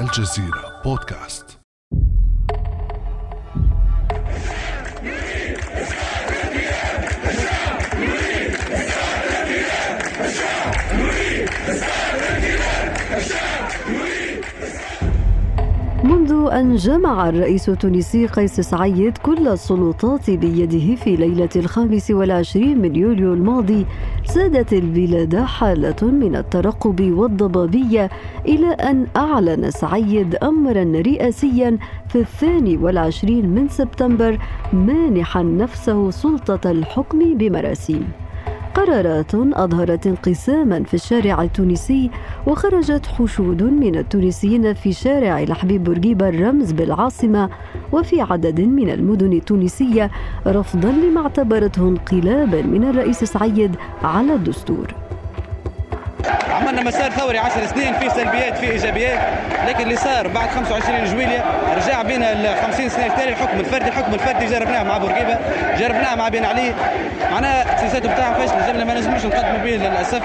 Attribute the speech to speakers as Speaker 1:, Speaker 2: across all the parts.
Speaker 1: الجزيرة بودكاست.
Speaker 2: منذ أن جمع الرئيس التونسي قيس سعيد كل السلطات بيده في ليلة الخامس والعشرين من يوليو الماضي سادت البلاد حالة من الترقب والضبابية إلى أن أعلن سعيد أمرا رئاسيا في الثاني والعشرين من سبتمبر مانحا نفسه سلطة الحكم بمراسيم. قرارات أظهرت انقساما في الشارع التونسي وخرجت حشود من التونسيين في شارع الحبيب بورقيبة الرمز بالعاصمة وفي عدد من المدن التونسية رفضا لما اعتبرته انقلابا من الرئيس سعيد على الدستور.
Speaker 3: عملنا مسار ثوري 10 سنين فيه سلبيات فيه إيجابيات لكن اللي صار بعد 25 جويلية رجع بينا ال 50 سنة التالي الحكم الفردي الحكم الفردي جربناه مع بورقيبه جربناه مع بن علي. معناها السياسات بتاعهم فاشلة ما نجموش نقدموا به للأسف.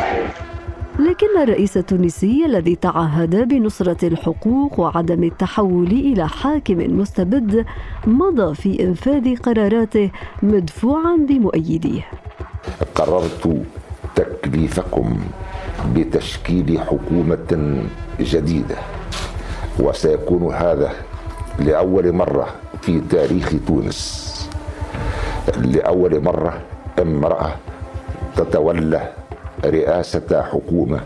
Speaker 2: لكن الرئيس التونسي الذي تعهد بنصرة الحقوق وعدم التحول إلى حاكم مستبد مضى في إنفاذ قراراته مدفوعا بمؤيديه.
Speaker 4: قررت تكليفكم بتشكيل حكومة جديدة وسيكون هذا لأول مرة في تاريخ تونس. لأول مرة امرأة تتولى رئاسة حكومة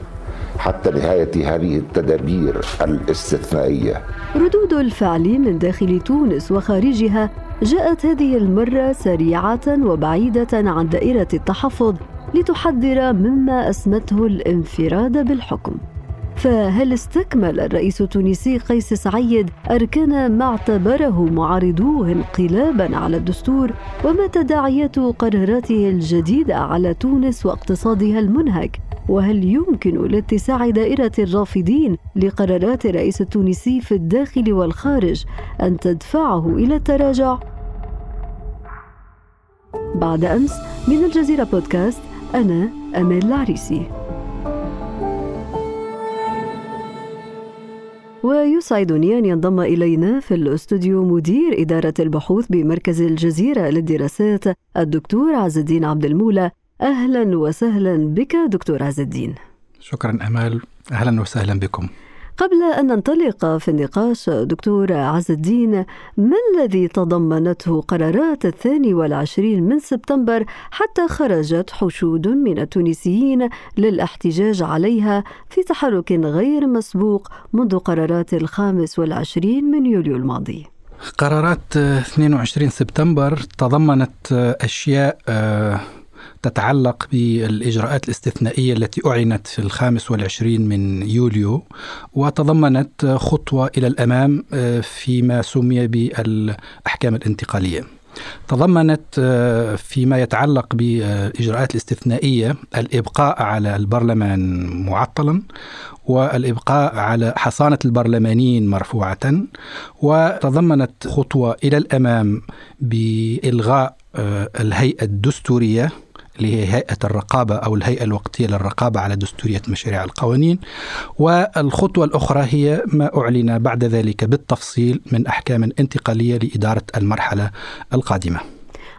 Speaker 4: حتى نهاية هذه التدابير الاستثنائية.
Speaker 2: ردود الفعل من داخل تونس وخارجها جاءت هذه المرة سريعة وبعيدة عن دائرة التحفظ لتحذر مما أسمته الانفراد بالحكم. فهل استكمل الرئيس التونسي قيس سعيد أركان ما اعتبره معارضوه انقلابا على الدستور؟ وما تداعيات قراراته الجديدة على تونس واقتصادها المنهك؟ وهل يمكن لاتساع دائرة الرافضين لقرارات الرئيس التونسي في الداخل والخارج أن تدفعه إلى التراجع؟ بعد أمس من الجزيرة بودكاست أنا أمال العريسي. ويسعدني أن ينضم إلينا في الأستوديو مدير إدارة البحوث بمركز الجزيرة للدراسات الدكتور عز الدين عبد المولى. أهلا وسهلا بك دكتور عز الدين.
Speaker 5: شكرا أمال. أهلا وسهلا بكم.
Speaker 2: قبل أن ننطلق في النقاش دكتور عز الدين ما الذي تضمنته قرارات الثاني والعشرين من سبتمبر حتى خرجت حشود من التونسيين للاحتجاج عليها في تحرك غير مسبوق منذ قرارات الخامس والعشرين من يوليو الماضي؟
Speaker 5: قرارات 22 سبتمبر تضمنت أشياء آه، تتعلق بالإجراءات الاستثنائية التي أعلنت في الخامس والعشرين من يوليو وتضمنت خطوة إلى الأمام آه، فيما سمي بالأحكام الانتقالية. تضمنت آه، فيما يتعلق بالإجراءات الاستثنائية الإبقاء على البرلمان معطلا والإبقاء على حصانة البرلمانيين مرفوعة وتضمنت خطوة إلى الأمام بإلغاء آه، الهيئة الدستورية اللي هي هيئة الرقابة أو الهيئة الوقتية للرقابة على دستورية مشاريع القوانين والخطوة الأخرى هي ما أعلن بعد ذلك بالتفصيل من أحكام انتقالية لإدارة المرحلة القادمة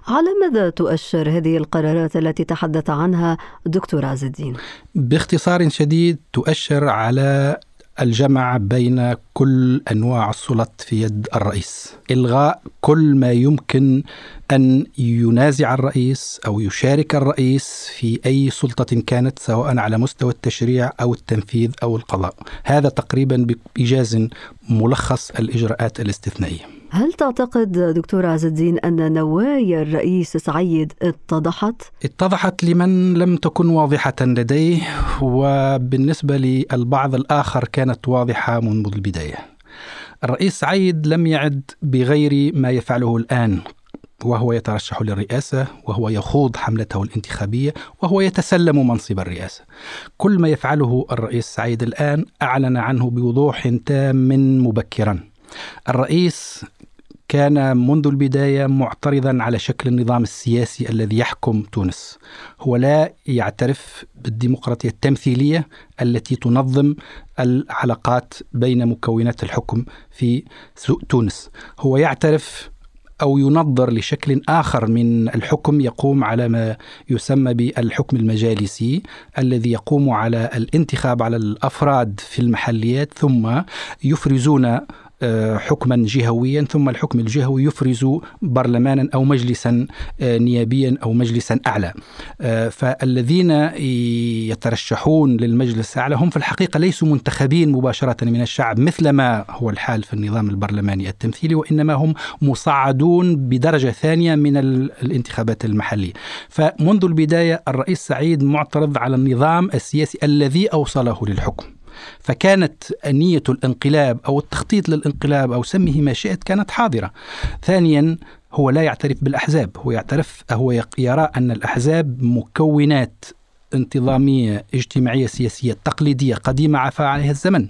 Speaker 2: على ماذا تؤشر هذه القرارات التي تحدث عنها دكتور عز الدين؟
Speaker 5: باختصار شديد تؤشر على الجمع بين كل أنواع السلط في يد الرئيس، إلغاء كل ما يمكن أن ينازع الرئيس أو يشارك الرئيس في أي سلطة كانت سواء على مستوى التشريع أو التنفيذ أو القضاء، هذا تقريبا بإيجاز ملخص الإجراءات الاستثنائية.
Speaker 2: هل تعتقد دكتور عز الدين أن نوايا الرئيس سعيد اتضحت؟
Speaker 5: اتضحت لمن لم تكن واضحة لديه وبالنسبة للبعض الآخر كانت واضحة منذ البداية. الرئيس سعيد لم يعد بغير ما يفعله الآن وهو يترشح للرئاسة وهو يخوض حملته الانتخابية وهو يتسلم منصب الرئاسة. كل ما يفعله الرئيس سعيد الآن أعلن عنه بوضوح تام مبكرا. الرئيس كان منذ البداية معترضا على شكل النظام السياسي الذي يحكم تونس. هو لا يعترف بالديمقراطية التمثيلية التي تنظم العلاقات بين مكونات الحكم في تونس. هو يعترف أو ينظر لشكل آخر من الحكم يقوم على ما يسمى بالحكم المجالسي الذي يقوم على الانتخاب على الأفراد في المحليات ثم يفرزون حكما جهويا ثم الحكم الجهوي يفرز برلمانا أو مجلسا آه، نيابيا أو مجلسا أعلى. آه، فالذين يترشحون للمجلس الأعلى هم في الحقيقة ليسوا منتخبين مباشرة من الشعب مثل ما هو الحال في النظام البرلماني التمثيلي وإنما هم مصعدون بدرجة ثانية من الانتخابات المحلية. فمنذ البداية الرئيس سعيد معترض على النظام السياسي الذي أوصله للحكم. فكانت نية الانقلاب أو التخطيط للانقلاب أو سميه ما شئت كانت حاضرة. ثانيا هو لا يعترف بالأحزاب. هو يعترف هو يرى أن الأحزاب مكونات انتظامية اجتماعية سياسية تقليدية قديمة عفى عليها الزمن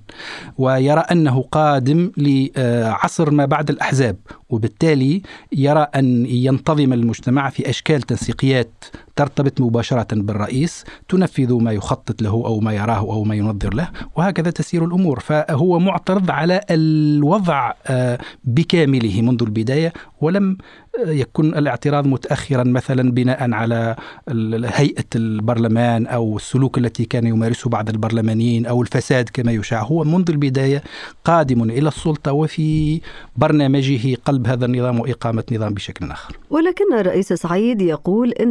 Speaker 5: ويرى أنه قادم لعصر ما بعد الأحزاب وبالتالي يرى أن ينتظم المجتمع في أشكال تنسيقيات ترتبط مباشرة بالرئيس تنفذ ما يخطط له أو ما يراه أو ما ينظر له وهكذا تسير الأمور فهو معترض على الوضع آه، بكامله منذ البداية ولم يكون الاعتراض متأخرا مثلا بناء على هيئة البرلمان أو السلوك التي كان يمارسه بعض البرلمانيين أو الفساد كما يشاع هو منذ البداية قادم إلى السلطة وفي برنامجه قلب هذا النظام وإقامة نظام بشكل آخر.
Speaker 2: ولكن الرئيس سعيد يقول آه،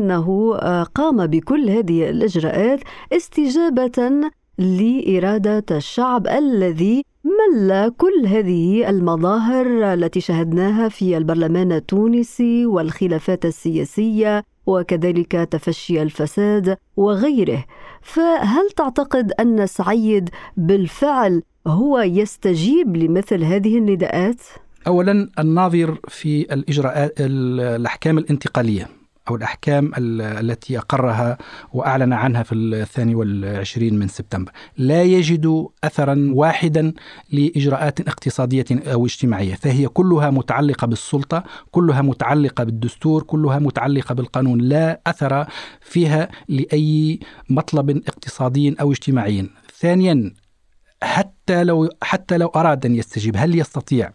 Speaker 2: قام بكل هذه الإجراءات استجابة لإرادة الشعب الذي مل كل هذه المظاهر التي شهدناها في البرلمان التونسي والخلافات السياسية وكذلك تفشي الفساد وغيره. فهل تعتقد أن سعيد بالفعل هو يستجيب لمثل هذه النداءات؟
Speaker 5: اولا الناظر في الإجراءات الأحكام الانتقالية. أو الأحكام التي أقرها وأعلن عنها في الثاني والعشرين من سبتمبر. لا يجد أثرا واحدا لإجراءات اقتصادية أو اجتماعية. فهي كلها متعلقة بالسلطة كلها متعلقة بالدستور كلها متعلقة بالقانون. لا أثر فيها لأي مطلب اقتصادي أو اجتماعي. ثانيا حتى لو حتى لو أراد أن يستجيب هل يستطيع؟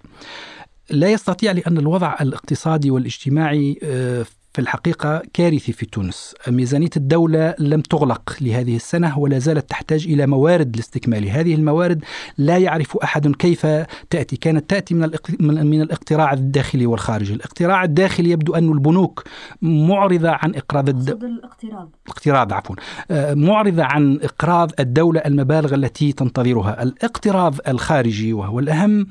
Speaker 5: لا يستطيع لأن الوضع الاقتصادي والاجتماعي آه، في الحقيقة كارثي في تونس. ميزانية الدولة لم تغلق لهذه السنة ولا زالت تحتاج إلى موارد لاستكمال هذه الموارد. لا يعرف أحد كيف تأتي. كانت تأتي من من الاقتراع الداخلي والخارجي. الاقتراع الداخلي يبدو أن البنوك معرضة عن إقراض الد... الاقتراض. الاقتراض عفوا. آه، معرضة عن إقراض الدولة المبالغ التي تنتظرها. الاقتراض الخارجي وهو الأهم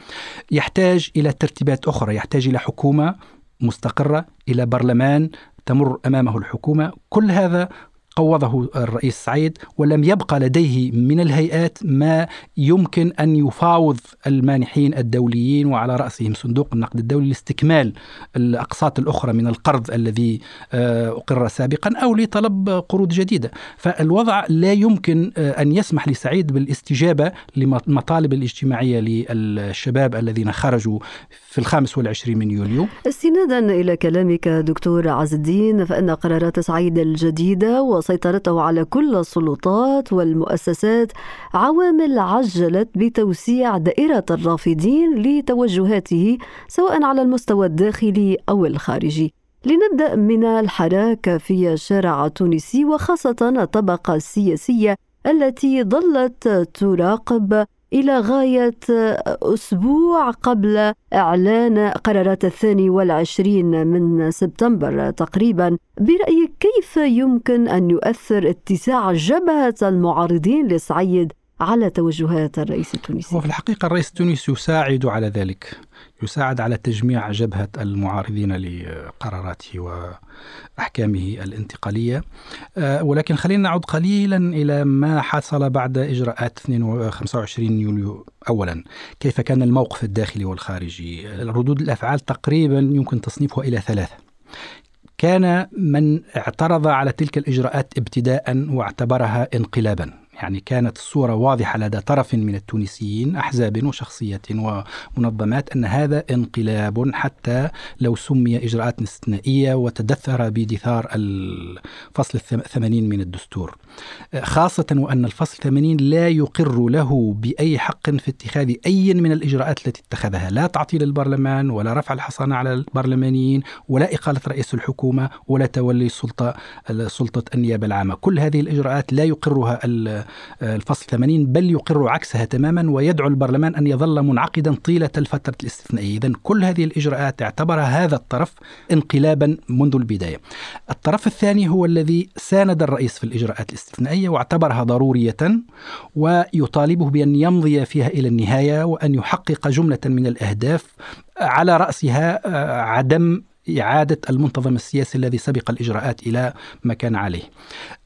Speaker 5: يحتاج إلى ترتيبات أخرى يحتاج إلى حكومة مستقرة إلى برلمان تمر أمامه الحكومة. كل هذا قوضه الرئيس سعيد ولم يبقى لديه من الهيئات ما يمكن أن يفاوض المانحين الدوليين وعلى رأسهم صندوق النقد الدولي لاستكمال الأقساط الأخرى من القرض الذي آه، أقر سابقا أو لطلب قروض جديدة، فالوضع لا يمكن آه، أن يسمح لسعيد بالاستجابة للمطالب الاجتماعية للشباب الذين خرجوا في الخامس والعشرين من يوليو.
Speaker 2: استنادا إلى كلامك دكتور عز الدين فإن قرارات سعيد الجديدة وسيطرته على كل السلطات والمؤسسات عوامل عجلت بتوسيع دائرة الرافضين لتوجهاته سواء على المستوى الداخلي أو الخارجي. لنبدأ من الحراك في الشارع التونسي وخاصة الطبقة السياسية التي ظلت تراقب إلى غاية أسبوع قبل إعلان قرارات الثاني والعشرين من سبتمبر تقريبا. برأيك كيف يمكن أن يؤثر اتساع جبهة المعارضين لسعيد على توجهات الرئيس التونسي؟
Speaker 5: وفي الحقيقة الرئيس التونسي يساعد على ذلك يساعد على تجميع جبهة المعارضين لقراراته وأحكامه الانتقالية. آه، ولكن خلينا نعود قليلا إلى ما حصل بعد إجراءات 25 يوليو أولا. كيف كان الموقف الداخلي والخارجي؟ ردود الأفعال تقريبا يمكن تصنيفها إلى ثلاثة. كان من اعترض على تلك الإجراءات ابتداء واعتبرها انقلابا. يعني كانت الصورة واضحة لدى طرف من التونسيين أحزاب وشخصية ومنظمات أن هذا انقلاب حتى لو سمي إجراءات استثنائية وتدثر بدثار الفصل الثمانين من الدستور. خاصة وأن الفصل الثمانين لا يقر له بأي حق في اتخاذ أي من الإجراءات التي اتخذها لا تعطيل البرلمان ولا رفع الحصانة على البرلمانيين ولا إقالة رئيس الحكومة ولا تولي السلطة سلطة النيابة العامة. كل هذه الإجراءات لا يقرها الفصل 80 بل يقر عكسها تماما ويدعو البرلمان أن يظل منعقدا طيلة الفترة الاستثنائية. إذا كل هذه الإجراءات اعتبرها هذا الطرف انقلابا منذ البداية. الطرف الثاني هو الذي ساند الرئيس في الإجراءات الاستثنائية واعتبرها ضرورية ويطالبه بأن يمضي فيها إلى النهاية وأن يحقق جملة من الأهداف على رأسها عدم إعادة المنتظم السياسي الذي سبق الإجراءات إلى ما كان عليه.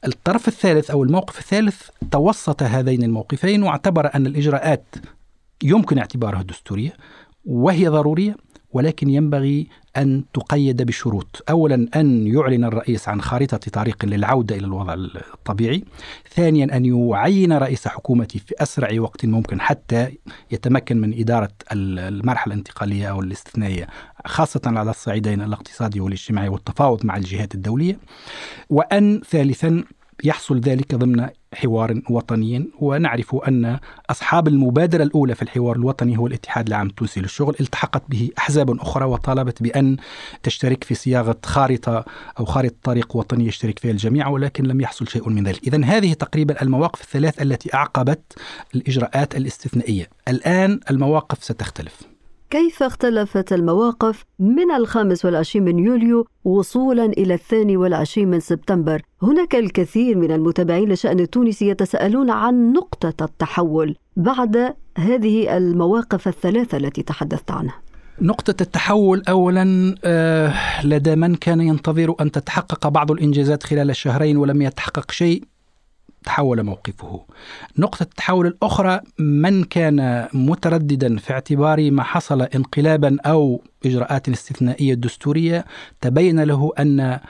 Speaker 5: الطرف الثالث أو الموقف الثالث توسط هذين الموقفين واعتبر أن الإجراءات يمكن اعتبارها دستورية وهي ضرورية ولكن ينبغي أن تقيد بشروط. أولا أن يعلن الرئيس عن خارطة طريق للعودة إلى الوضع الطبيعي. ثانيا أن يعين رئيس حكومته في أسرع وقت ممكن حتى يتمكن من إدارة المرحلة الانتقالية أو الاستثنائية خاصة على الصعيدين الاقتصادي والاجتماعي والتفاوض مع الجهات الدولية. وأن ثالثا يحصل ذلك ضمن حوار وطني ونعرف أن أصحاب المبادرة الأولى في الحوار الوطني هو الاتحاد العام التونسي للشغل. التحقت به أحزاب أخرى وطالبت بأن تشترك في صياغة خارطة أو خارطة طريق وطني يشترك فيها الجميع ولكن لم يحصل شيء من ذلك. إذا هذه تقريبا المواقف الثلاث التي أعقبت الإجراءات الاستثنائية. الآن المواقف ستختلف.
Speaker 2: كيف اختلفت المواقف من الخامس والعشرين من يوليو وصولا إلى الثاني والعشرين من سبتمبر؟ هناك الكثير من المتابعين لشأن التونسي يتساءلون عن نقطة التحول بعد هذه المواقف الثلاثة التي تحدثت عنها.
Speaker 5: نقطة التحول أولا آه، لدى من كان ينتظر أن تتحقق بعض الإنجازات خلال الشهرين ولم يتحقق شيء. تحول موقفه. نقطة التحول الأخرى من كان مترددا في اعتبار ما حصل انقلابا أو إجراءات استثنائية دستورية تبين له أن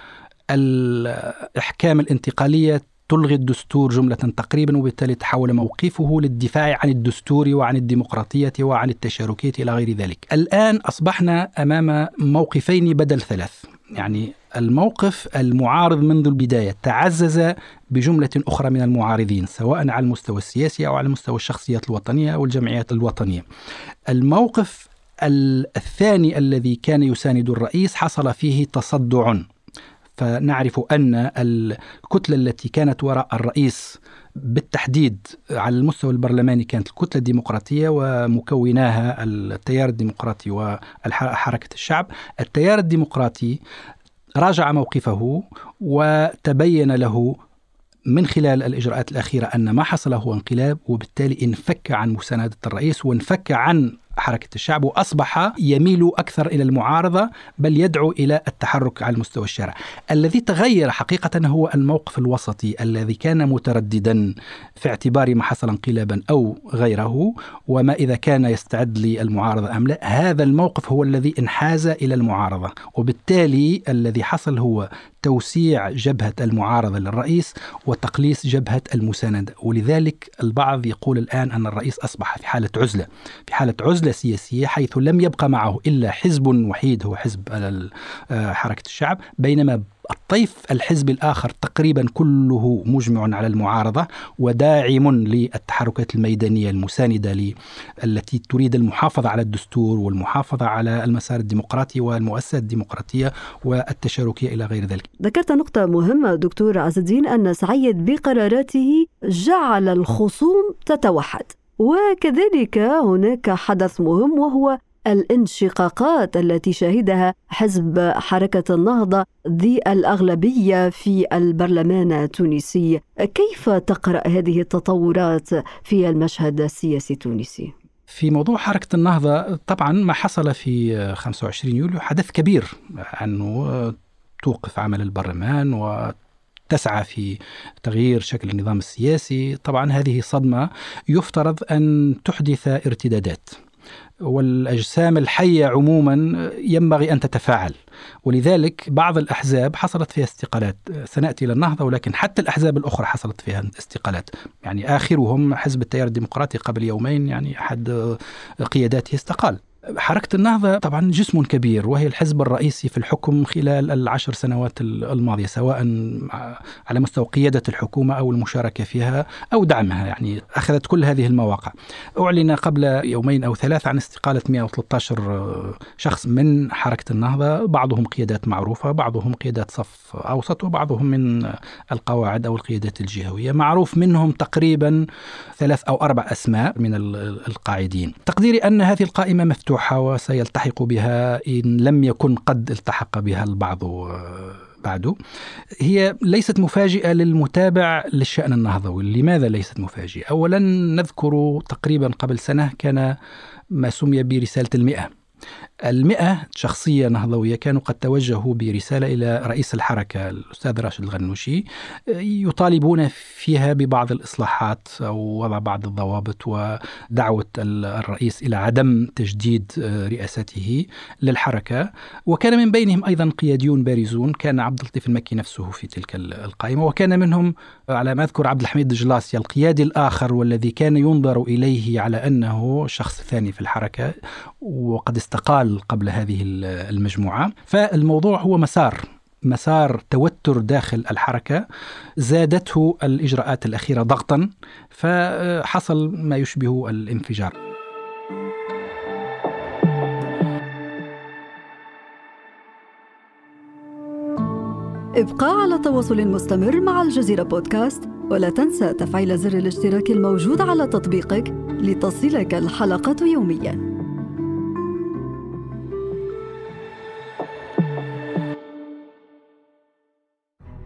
Speaker 5: الإحكام الانتقالية تلغي الدستور جملة تقريبا وبالتالي تحول موقفه للدفاع عن الدستور وعن الديمقراطية وعن التشاركية إلى غير ذلك. الآن أصبحنا أمام موقفين بدل ثلاث. يعني الموقف المعارض منذ البداية تعزز بجملة أخرى من المعارضين سواء على المستوى السياسي أو على مستوى الشخصيات الوطنية أو الجمعيات الوطنية. الموقف الثاني الذي كان يساند الرئيس حصل فيه تصدع. فنعرف أن الكتلة التي كانت وراء الرئيس بالتحديد على المستوى البرلماني كانت الكتلة الديمقراطية ومكوناها التيار الديمقراطي وحركة الشعب. التيار الديمقراطي راجع موقفه وتبين له من خلال الإجراءات الأخيرة أن ما حصل هو انقلاب وبالتالي انفك عن مساندة الرئيس وانفك عن حركة الشعب وأصبح يميل أكثر إلى المعارضة بل يدعو إلى التحرك على المستوى الشارع. الذي تغير حقيقة هو الموقف الوسطي الذي كان مترددا في اعتبار ما حصل انقلابا أو غيره وما إذا كان يستعد للمعارضة أم لا. هذا الموقف هو الذي انحاز إلى المعارضة وبالتالي الذي حصل هو توسيع جبهة المعارضة للرئيس وتقليص جبهة المساندة. ولذلك البعض يقول الآن أن الرئيس أصبح في حالة عزلة في حالة عزلة سياسية حيث لم يبقى معه إلا حزب وحيد هو حزب حركة الشعب بينما الطيف الحزب الآخر تقريبا كله مجمع على المعارضة وداعم للتحركات الميدانية المساندة التي تريد المحافظة على الدستور والمحافظة على المسار الديمقراطي والمؤسسات الديمقراطية والتشاركية إلى غير ذلك.
Speaker 2: ذكرت نقطة مهمة دكتور عز الدين أن سعيد بقراراته جعل الخصوم تتوحد. وكذلك هناك حدث مهم وهو الانشقاقات التي شهدها حزب حركة النهضة ذي الأغلبية في البرلمان التونسي كيف تقرأ هذه التطورات في المشهد السياسي التونسي؟
Speaker 5: في موضوع حركة النهضة طبعا ما حصل في 25 يوليو حدث كبير أنه توقف عمل البرلمان و تسعى في تغيير شكل النظام السياسي. طبعا هذه صدمة يفترض أن تحدث ارتدادات والأجسام الحية عموما ينبغي أن تتفاعل. ولذلك بعض الأحزاب حصلت فيها استقالات. سنأتي إلى النهضة ولكن حتى الأحزاب الأخرى حصلت فيها استقالات. يعني آخرهم حزب التيار الديمقراطي قبل يومين يعني أحد قياداته استقال. حركة النهضة طبعا جسم كبير وهي الحزب الرئيسي في الحكم خلال العشر سنوات الماضية سواء على مستوى قيادة الحكومة أو المشاركة فيها أو دعمها يعني أخذت كل هذه المواقع. أعلن قبل يومين أو ثلاثة عن استقالة 113 شخص من حركة النهضة بعضهم قيادات معروفة بعضهم قيادات صف أوسط وبعضهم من القواعد أو القيادات الجهوية. معروف منهم تقريبا ثلاث أو أربع أسماء من القاعدين. تقديري أن هذه القائمة مفتوحة مفتوحة وسيلتحق بها إن لم يكن قد التحق بها البعض آه، بعد. هي ليست مفاجئة للمتابع للشأن النهضوي. لماذا ليست مفاجئة؟ أولا نذكر تقريبا قبل سنة كان ما سمي برسالة المئة. المئة شخصية نهضوية كانوا قد توجهوا برسالة إلى رئيس الحركة الأستاذ راشد الغنوشي يطالبون فيها ببعض الإصلاحات أو وضع بعض الضوابط ودعوة الرئيس إلى عدم تجديد رئاسته للحركة. وكان من بينهم أيضا قياديون بارزون كان عبد اللطيف المكي نفسه في تلك القائمة وكان منهم على ما أذكر عبد الحميد دجلاسي القيادي الآخر والذي كان ينظر إليه على أنه الشخص الثاني في الحركة وقد استقال قبل هذه المجموعة. فالموضوع هو مسار مسار توتر داخل الحركة. زادته الإجراءات الأخيرة ضغطا فحصل ما يشبه الانفجار.
Speaker 2: ابقى على تواصل مستمر مع الجزيرة بودكاست ولا تنسى تفعيل زر الاشتراك الموجود على تطبيقك لتصلك الحلقة يومياً.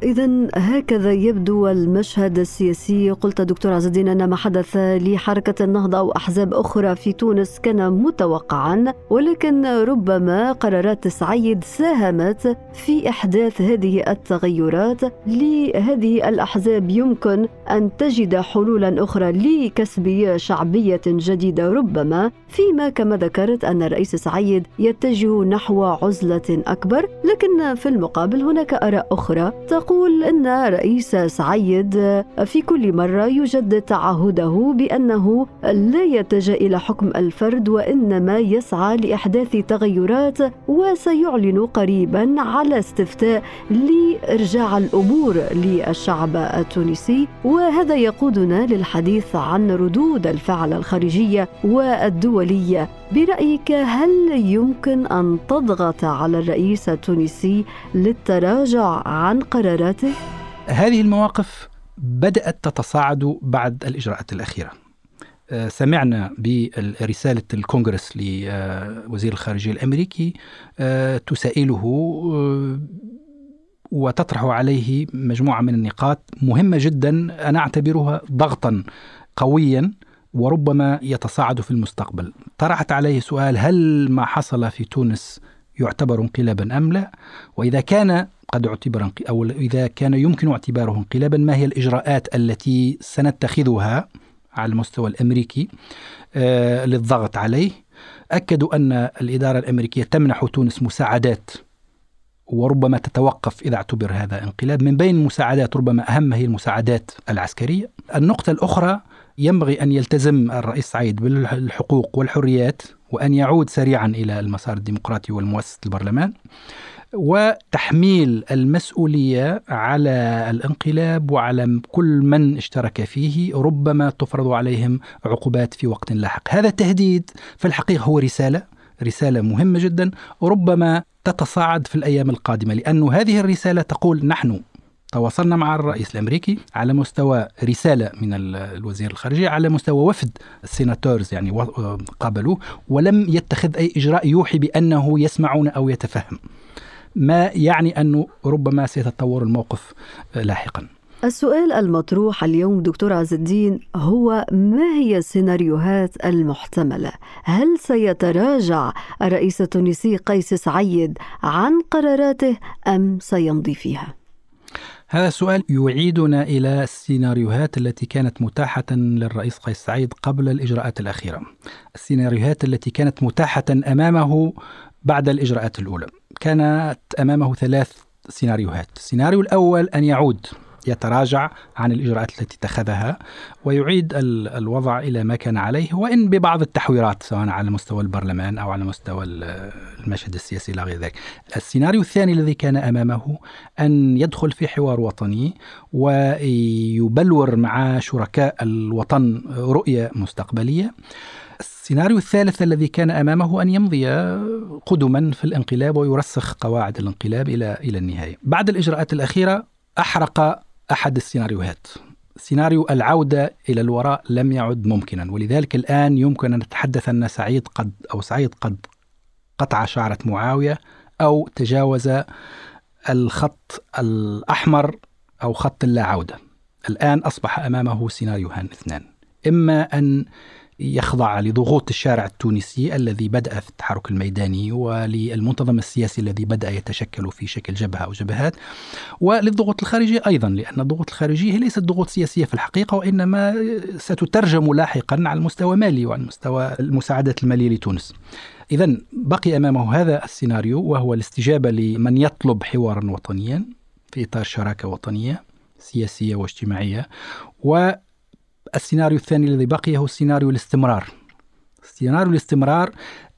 Speaker 2: إذا هكذا يبدو المشهد السياسي. قلت دكتور عز الدين أن ما حدث لحركة النهضة أو أحزاب أخرى في تونس كان متوقعا ولكن ربما قرارات سعيد ساهمت في إحداث هذه التغيرات. لهذه الأحزاب يمكن أن تجد حلولا أخرى لكسب شعبية جديدة. ربما فيما كما ذكرت أن الرئيس سعيد يتجه نحو عزلة أكبر لكن في المقابل هناك آراء أخرى تقول يقول أن رئيس سعيد في كل مرة يجدد تعهده بأنه لا يتجه إلى حكم الفرد وإنما يسعى لإحداث تغيرات وسيعلن قريبا على استفتاء لإرجاع الأمور للشعب التونسي. وهذا يقودنا للحديث عن ردود الفعل الخارجية والدولية. برأيك هل يمكن أن تضغط على الرئيس التونسي للتراجع عن قراراته؟
Speaker 5: هذه المواقف بدأت تتصاعد بعد الإجراءات الأخيرة آه، سمعنا برسالة الكونغرس لوزير الخارجية الأمريكي آه، تسائله آه، وتطرح عليه مجموعة من النقاط مهمة جدا أنا أعتبرها ضغطا قويا وربما يتصاعد في المستقبل. طرحت عليه سؤال هل ما حصل في تونس يعتبر انقلابا أم لا؟ وإذا كان قد اعتبر أو إذا كان يمكن اعتباره انقلابا ما هي الإجراءات التي سنتخذها على المستوى الأمريكي آه للضغط عليه؟ أكدوا أن الإدارة الأمريكية تمنح تونس مساعدات وربما تتوقف إذا اعتبر هذا انقلاب. من بين المساعدات ربما أهم هي المساعدات العسكرية. النقطة الأخرى ينبغي أن يلتزم الرئيس سعيد بالحقوق والحريات وأن يعود سريعا إلى المسار الديمقراطي والمؤسسة البرلمان وتحميل المسؤولية على الانقلاب وعلى كل من اشترك فيه ربما تفرض عليهم عقوبات في وقت لاحق. هذا التهديد في الحقيقة هو رسالة رسالة مهمة جدا وربما تتصاعد في الأيام القادمة لأن هذه الرسالة تقول نحن تواصلنا مع الرئيس الأمريكي على مستوى رسالة من الوزير الخارجية على مستوى وفد السيناتورز يعني قابلوه ولم يتخذ أي إجراء يوحي بأنه يسمعون أو يتفهم. ما يعني انه ربما سيتطور الموقف لاحقا.
Speaker 2: السؤال المطروح اليوم دكتور عز الدين هو ما هي السيناريوهات المحتملة؟ هل سيتراجع الرئيس التونسي قيس سعيد عن قراراته أم سيمضي فيها؟
Speaker 5: هذا السؤال يعيدنا إلى السيناريوهات التي كانت متاحة للرئيس قيس سعيد قبل الإجراءات الأخيرة. السيناريوهات التي كانت متاحة أمامه بعد الإجراءات الأولى. كانت أمامه ثلاث سيناريوهات. السيناريو الأول أن يعود يتراجع عن الإجراءات التي اتخذها ويعيد الوضع إلى ما كان عليه وإن ببعض التحويرات سواء على مستوى البرلمان أو على مستوى المشهد السياسي إلى غير ذلك السيناريو الثاني الذي كان أمامه أن يدخل في حوار وطني ويبلور مع شركاء الوطن رؤية مستقبلية السيناريو الثالث الذي كان أمامه أن يمضي قدما في الانقلاب ويرسخ قواعد الانقلاب إلى إلى النهاية. بعد الإجراءات الأخيرة أحرق أحد السيناريوهات. سيناريو العودة إلى الوراء لم يعد ممكنا ولذلك الآن يمكن أن نتحدث أن سعيد قد أو سعيد قد قطع شعرة معاوية أو تجاوز الخط الأحمر أو خط اللا عوده. الآن أصبح أمامه سيناريوهان اثنان. إما أن يخضع لضغوط الشارع التونسي الذي بدأ في التحرك الميداني وللمنتظم السياسي الذي بدأ يتشكل في شكل جبهة أو جبهات وللضغوط الخارجية أيضا لأن الضغوط الخارجية ليست ضغوط سياسية في الحقيقة وإنما ستترجم لاحقا على المستوى المالي وعلى مستوى المساعدات المالية لتونس. إذا بقي أمامه هذا السيناريو وهو الاستجابة لمن يطلب حوارا وطنيا في إطار شراكة وطنية سياسية واجتماعية و السيناريو الثاني الذي بقي هو السيناريو الاستمرار. سيناريو الاستمرار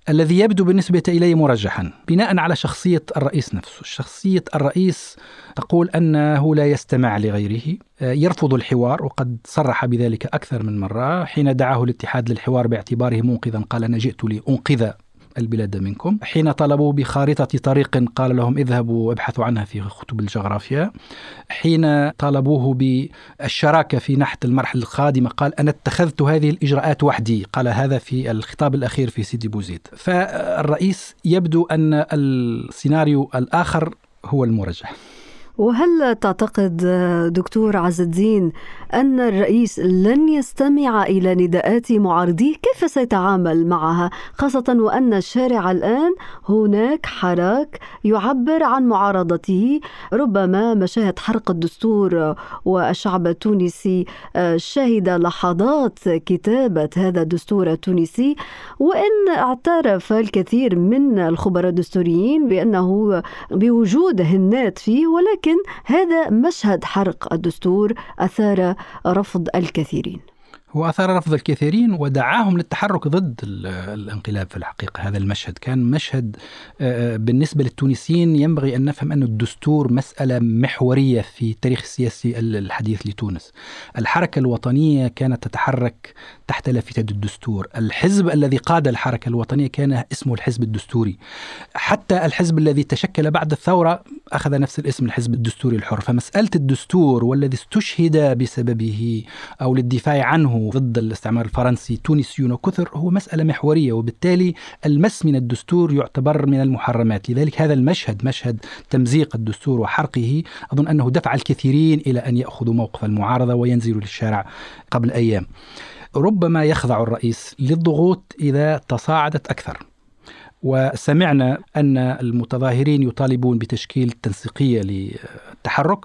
Speaker 5: الذي يبدو بالنسبة إلي مرجحا بناء على شخصية الرئيس نفسه. شخصية الرئيس تقول أنه لا يستمع لغيره يرفض الحوار وقد صرح بذلك أكثر من مرة حين دعاه الاتحاد للحوار باعتباره منقذا قال أنا جئت لأنقذ البلاد منكم. حين طلبوا بخارطة طريق قال لهم اذهبوا وابحثوا عنها في كتب الجغرافيا. حين طالبوه بالشراكة في نحت المرحلة القادمة قال أنا اتخذت هذه الإجراءات وحدي. قال هذا في الخطاب الأخير في سيدي بوزيد. فالرئيس يبدو أن السيناريو الآخر هو المرجح
Speaker 2: وهل تعتقد دكتور عز الدين أن الرئيس لن يستمع إلى نداءات معارضيه؟ كيف سيتعامل معها؟ خاصة وأن الشارع الآن هناك حراك يعبر عن معارضته ربما مشاهد حرق الدستور والشعب التونسي شهد لحظات كتابة هذا الدستور التونسي. وإن اعترف الكثير من الخبراء الدستوريين بأنه بوجود هنات فيه ولكن لكن هذا مشهد حرق الدستور أثار رفض الكثيرين.
Speaker 5: هو أثار رفض الكثيرين ودعاهم للتحرك ضد الانقلاب في الحقيقة. هذا المشهد كان مشهد آه، آه، بالنسبة للتونسيين ينبغي أن نفهم أن الدستور مسألة محورية في التاريخ السياسي الحديث لتونس. الحركة الوطنية كانت تتحرك تحت لافتة الدستور. الحزب الذي قاد الحركة الوطنية كان اسمه الحزب الدستوري. حتى الحزب الذي تشكل بعد الثورة أخذ نفس الاسم الحزب الدستوري الحر. فمسألة الدستور والذي استشهد بسببه أو للدفاع عنه ضد الاستعمار الفرنسي تونسيون كثر هو مسألة محورية وبالتالي المس من الدستور يعتبر من المحرمات. لذلك هذا المشهد مشهد تمزيق الدستور وحرقه. أظن أنه دفع الكثيرين إلى أن يأخذوا موقف المعارضة وينزلوا للشارع قبل أيام. ربما يخضع الرئيس للضغوط إذا تصاعدت أكثر. وسمعنا أن المتظاهرين يطالبون بتشكيل تنسيقية للتحرك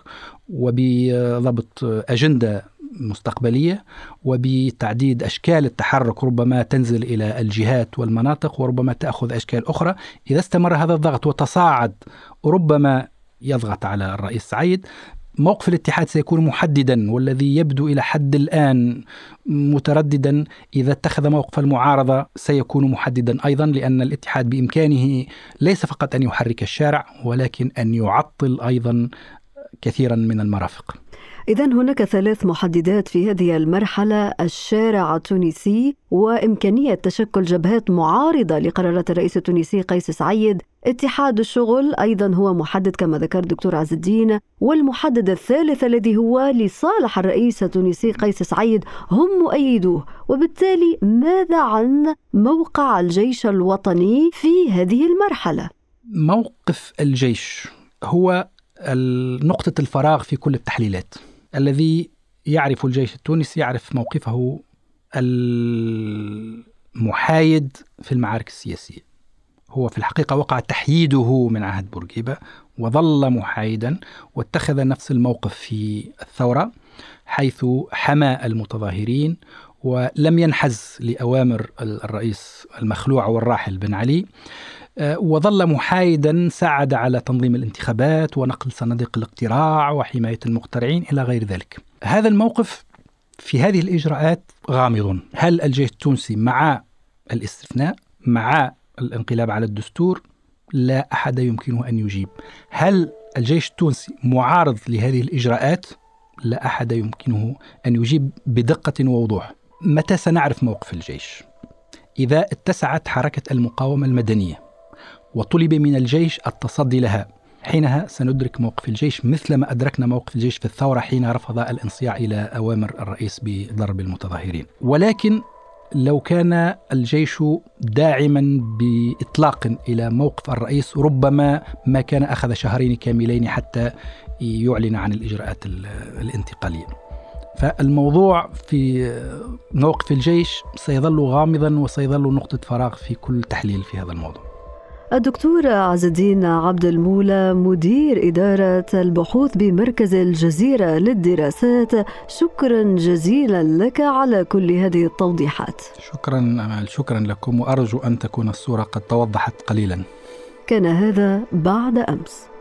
Speaker 5: وبضبط أجندة مستقبلية وبتعديد أشكال التحرك ربما تنزل إلى الجهات والمناطق وربما تأخذ أشكال أخرى. إذا استمر هذا الضغط وتصاعد ربما يضغط على الرئيس سعيد. موقف الاتحاد سيكون محددا والذي يبدو إلى حد الآن مترددا. إذا اتخذ موقف المعارضة سيكون محددا أيضا لأن الاتحاد بإمكانه ليس فقط أن يحرك الشارع ولكن أن يعطل أيضا كثيرا من المرافق.
Speaker 2: إذا هناك ثلاث محددات في هذه المرحلة. الشارع التونسي وإمكانية تشكل جبهات معارضة لقرارات الرئيس التونسي قيس سعيد. اتحاد الشغل أيضا هو محدد كما ذكر الدكتور عز الدين. والمحدد الثالث الذي هو لصالح الرئيس التونسي قيس سعيد هم مؤيدوه. وبالتالي ماذا عن موقع الجيش الوطني في هذه المرحلة؟
Speaker 5: موقف الجيش هو نقطة الفراغ في كل التحليلات. الذي يعرف الجيش التونسي يعرف موقفه المحايد في المعارك السياسية. هو في الحقيقة وقع تحييده من عهد بورقيبة وظل محايدا واتخذ نفس الموقف في الثورة حيث حمى المتظاهرين ولم ينحز لأوامر الرئيس المخلوع والراحل بن علي. وظل محايدا ساعد على تنظيم الانتخابات ونقل صناديق الاقتراع وحماية المقترعين إلى غير ذلك. هذا الموقف في هذه الإجراءات غامض. هل الجيش التونسي مع الاستثناء مع الانقلاب على الدستور؟ لا أحد يمكنه أن يجيب. هل الجيش التونسي معارض لهذه الإجراءات؟ لا أحد يمكنه أن يجيب بدقة ووضوح. متى سنعرف موقف الجيش؟ إذا اتسعت حركة المقاومة المدنية. وطلب من الجيش التصدي لها حينها سندرك موقف الجيش مثل ما أدركنا موقف الجيش في الثورة حين رفض الانصياع إلى أوامر الرئيس بضرب المتظاهرين ولكن لو كان الجيش داعما بإطلاق إلى موقف الرئيس ربما ما كان أخذ شهرين كاملين حتى يعلن عن الإجراءات الانتقالية. فالموضوع في موقف الجيش سيظل غامضا وسيظل نقطة فراغ في كل تحليل في هذا الموضوع.
Speaker 2: الدكتور عز الدين عبد المولى مدير إدارة البحوث بمركز الجزيرة للدراسات. شكرا جزيلا لك على كل هذه التوضيحات.
Speaker 5: شكرا أمال شكرا لكم. وأرجو أن تكون الصورة قد توضحت قليلا.
Speaker 2: كان هذا بعد أمس.